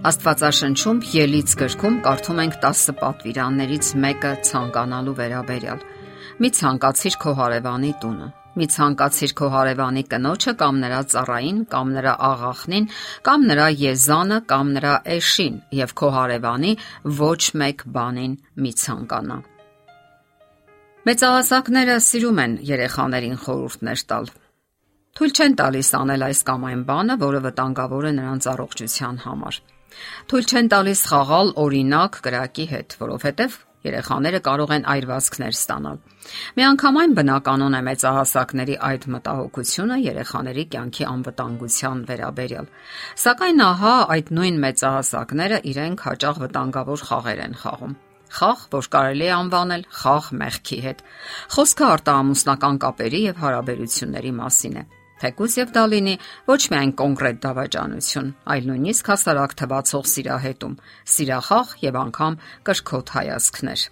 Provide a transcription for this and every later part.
Աստվածաշնչում Ելից գրքում կարդում ենք 10 պատվիրաններից մեկը ցանկանալու վերաբերյալ։ Մի ցանկացիր քո հարևանի տունը։ Մի ցանկացիր քո հարևանի կնոջը կամ նրա ծառային կամ նրա աղախնին կամ նրա եզանը կամ նրա էշին եւ քո հարևանի ոչ մեկ բանին մի ցանկանա։ Մեծահասակները սիրում են երեխաներին խորհուրդներ տալ։ Թույլ չեն տալիս անել այս կամ այն բանը, որը վտանգավոր է նրանց առողջության համար։ Թույլ չեն տալիս խաղալ օրինակ կրակի հետ, որովհետև երեխաները կարող են այրվածքներ ստանալ։ Միանգամայն բնականon է մեծահասակների այդ մտահոգությունը երեխաների կյանքի անվտանգության վերաբերյալ։ Սակայն ահա այդ նույն մեծահասակները իրենք հաճախ վտանգավոր խաղեր են խաղում խաղ, որ կարելի է անվանել խաղ մեղքի հետ։ Խոսքը արտահամուսնական կապերի եւ հարաբերությունների մասին է։ Թեկուզ եւ դա լինի ոչ միայն կոնկրետ դավաճանություն, այլ նույնիսկ հասարակ թվացող սիրահետում, սիրախախ եւ անգամ կրկոտ հայացքներ։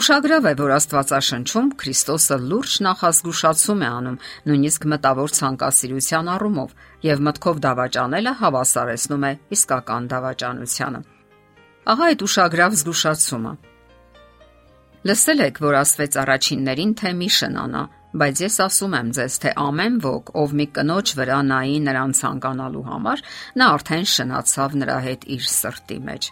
Ուշագրավ է, որ Աստվածաշնչում Քրիստոսը լուրջ նախազգուշացում է անում նույնիսկ մտավոր ցանկասիրության առումով եւ մտքով դավաճանելը հավասարեցնում է իսկական դավաճանությանը։ Ահա այդ ուշագրավ զգուշացումը։ Լսել եք, որ ասվեց առաջիններին, թե մի շնանա, Բայց ես ասում եմ ձեզ, թե ամեն ոք, ով մի կնոջ վրա նայի նրան ցանկանալու համար, նա արդեն շնացավ նրա հետ իր սրտի մեջ։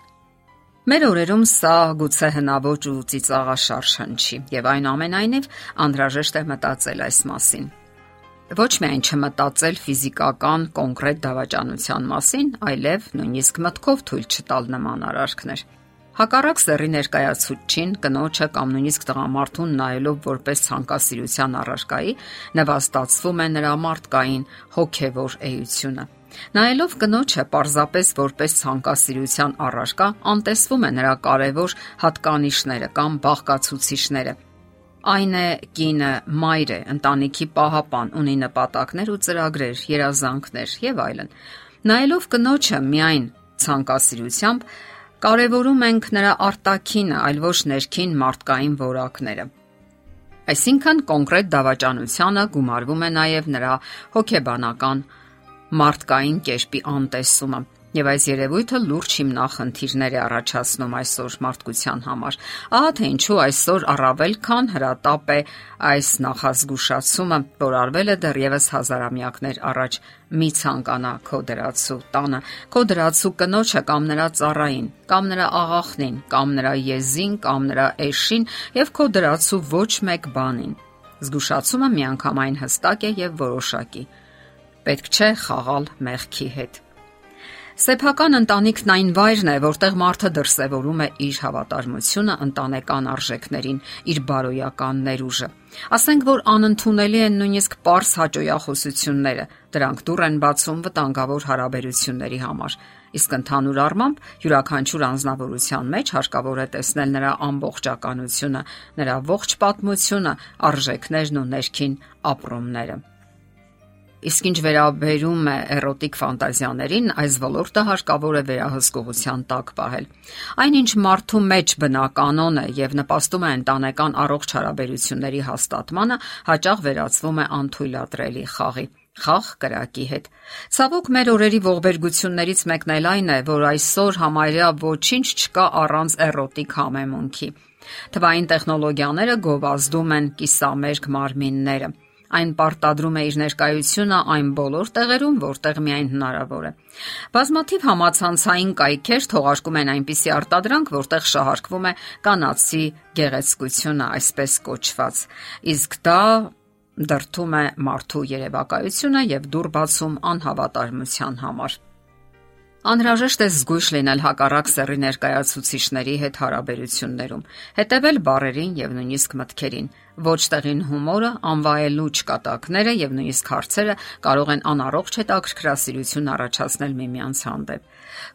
Մեր օրերում սա գուցե հնաոճ ու ծիծաղաշարժ հնչի, եւ այնուամենայնիվ անհրաժեշտ է մտածել այս մասին։ Ոչ միայն չմտածել ֆիզիկական կոնկրետ դավաճանության մասին, այլև նույնիսկ մտքով թույլ չտալ նման արարքներ։ Հակառակ սերի ներկայացուցչին, կնոջը կամ նույնիսկ տղամարդուն նայելով որպես ցանկասիրության առարկայի, նվաստացվում է նրա մարդկային հոգևոր էությունը։ Նայելով կնոջը պարզապես որպես ցանկասիրության առարկա, անտեսվում է նրա կարևոր հատկանիշները կամ բաղկացուցիչները, այն է կինը, մայր է, ընտանիքի պահապան, ունի նպատակներ ու ծրագրեր, երազանքներ եւ այլն։ Նայելով կնոջը միայն ցանկասիրությամբ կարևորում ենք նրա արտաքինը, այլ ոչ ներքին մարդկային որակները։ Այսինքն կոնկրետ դավաճանությանը գումարվում է նաև նրա հոգեբանական մարդկային կերպի անտեսումը, Եվ այս երևույթը լուրջ հիմնախնդիրներ է առաջացնում այսօր մարդկության համար։ Ահա թե ինչու այսօր առավել քան հրատապ է այս նախազգուշացումը, որ արվել է դեռևս հազարամյակներ առաջ՝ մի ցանկանա քո դրացու տանը, քո դրացու կնոջը կամ նրա ծառային, կամ նրա աղախնին, կամ նրա եզին, կամ նրա էշին եւ քո դրացու ոչ մեկ բանին։ Զգուշացումը միանգամայն հստակ է եւ որոշակի։ Պետք չէ խաղալ մեղքի հետ։ Սեփական ընտանիքն այն վայրն է, որտեղ մարդը դրսևորում է իր հավատարմությունը ընտանեկան արժեքներին, իր բարոյական ներուժը։ Ասենք որ անընդունելի են նույնիսկ པարս հաճոյախոսությունները, դրանք դուր են բացում վտանգավոր հարաբերությունների համար։ Իսկ ընդհանուր առմամբ յուրաքանչյուր անznավորության մեջ հարկավոր է տեսնել նրա ամբողջականությունը, նրա ողջ պատմությունը, արժեքներն ու ներքին ապրումները։ Իսկ ինչ վերաբերում է էրոտիկ ֆանտազիաներին, այս ոլորտը հարկավոր է վերահսկողության տակ պահել։ Այնինչ մարդու մեջ բնականon է եւ նպաստում է ընտանեկան առողջ հարաբերությունների հաստատմանը, հաճախ վերածվում է անթույլատրելի խաղի խաղ կրակի հետ։ Ցավոք մեր օրերի ողբերգություններից մեկն էլ այն է, որ այսօր համարյա ոչինչ չկա առանց էրոտիկ համեմունքի։ Թվային տեխնոլոգիաները գովազդում են կիսամերկ մարմինները Այն պարտադրում է իր ներկայությունը այն բոլոր տեղերում, որտեղ միայն հնարավոր է։ Բազմաթիվ համացանցային կայքեր թողարկում են այնպիսի արտադրանք, որտեղ շահարկվում է կանացի գեղեցկությունը, այսպես կոչված։ Իսկ դա դրթում է մարդու երևակայությունը եւ դուր բացում անհավատարմության համար։ Անհրաժեշտ է զգույշ լինել հակառակ սեռի ներկայացուցիչների հետ հարաբերություններում, հետևել բարերին եւ նույնիսկ մտքերին, Ոչ տեղին հումորը, անվայելու չկատակները եւ նույնիսկ հարցերը կարող են անառողջ հետաքրքրասիրություն առաջացնել միմյանց հանդեպ։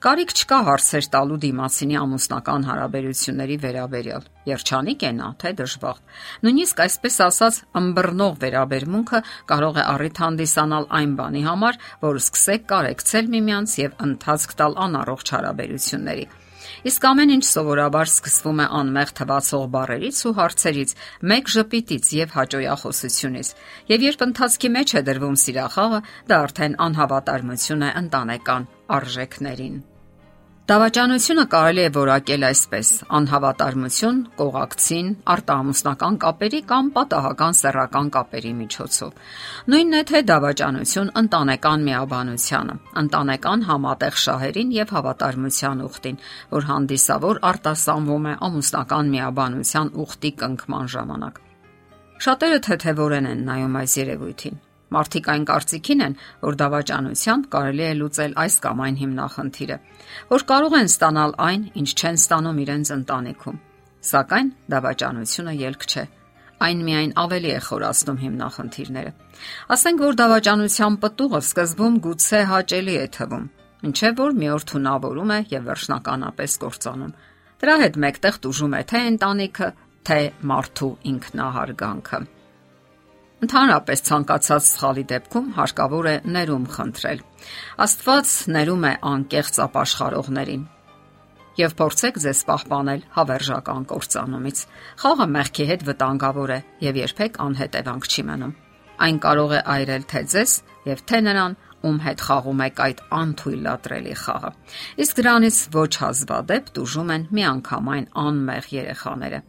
Կարիք չկա հարցեր տալու դիմացինի ամուսնական հարաբերությունների վերաբերյալ։ Երջանիկ է նա, թե դժբախտ։ Նույնիսկ այսպես ասած, ըմբռնող վերաբերմունքը կարող է առիթ հանդիսանալ այն բանի համար, որ սկսեք կարեկցել միմյանց եւ ընթացք տալ անառողջ հարաբերությունների։ Իսկ ամեն ինչ սովորաբար սկսվում է անմեղ թվացող բառերից ու հարցերից, մեկ ժպիտից եւ հաճոյախոսությունից։ Եվ երբ ընթացքի մեջ է դրվում սիրախաղը, դա արդեն անհավատարմություն է ընտանեկան արժեքներին։ Դավաճանությունը կարելի է որակել այսպես. անհավատարմություն, կողակցին, արտահամուսնական կապերի կամ պատահական սեռական կապերի միջոցով։ Նույնն է թե դավաճանություն ընտանեկան միաբանությանը, ընտանեկան համատեղ շահերին եւ հավատարմության ուխտին, որ հանդիսավոր արտասանվում է ամուսնական միաբանության ուխտի կնքման ժամանակ։ Շատերը թեթևորեն են նայում այս երևույթին Մարդիկ այն կարծիքին են, որ դավաճանությամբ կարելի է լուծել այս կամ այն հիմնախնդիրը, որ կարող են ստանալ այն, ինչ չեն ստանում իրենց ընտանիքում։ Սակայն դավաճանությունը ելք չէ։ Այն միայն ավելի է խորացնում հիմնախնդիրները։ Ասենք որ դավաճանության պտուղը սկզբում գուցե հաճելի է թվում, ինչե որ մի օր թունավորում է եւ վերջնականապես կործանում։ Դրա հետ մեկտեղ դժում է թե ընտանիքը, թե մարդու ինքնահարգանքը։ Ընդհանրապես ցանկացած սխալի դեպքում հարկավոր է ներում խնդրել։ Աստված ներում է անկեղծ ապաշխարողներին։ Եվ փորձեք ձեզ պահպանել հավերժական կործանումից։ Խաղը մեղքի հետ վտանգավոր է եւ երբեք անհետևանք չի մնում։ Այն կարող է այրել թե ձեզ եւ թե նրան, ում հետ խաղում եք այդ անթույլատրելի խաղը։ Իսկ դրանից ոչ հազվադեպ դժում են միանգամայն անմեղ երեխաները։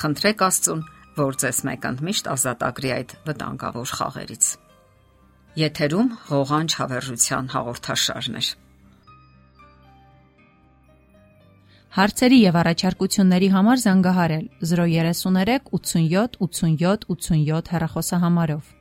Խնդրեք Աստծուն որ ձեզ մեկ ընդմիշտ ազատագրի այդ վտանգավոր խաղերից։ Եթերում ղողանջ հավերժության հաղորդաշարն է։ Հարցերի եւ առաջարկությունների համար զանգահարել 033 87 87 87 հեռախոսահամարով։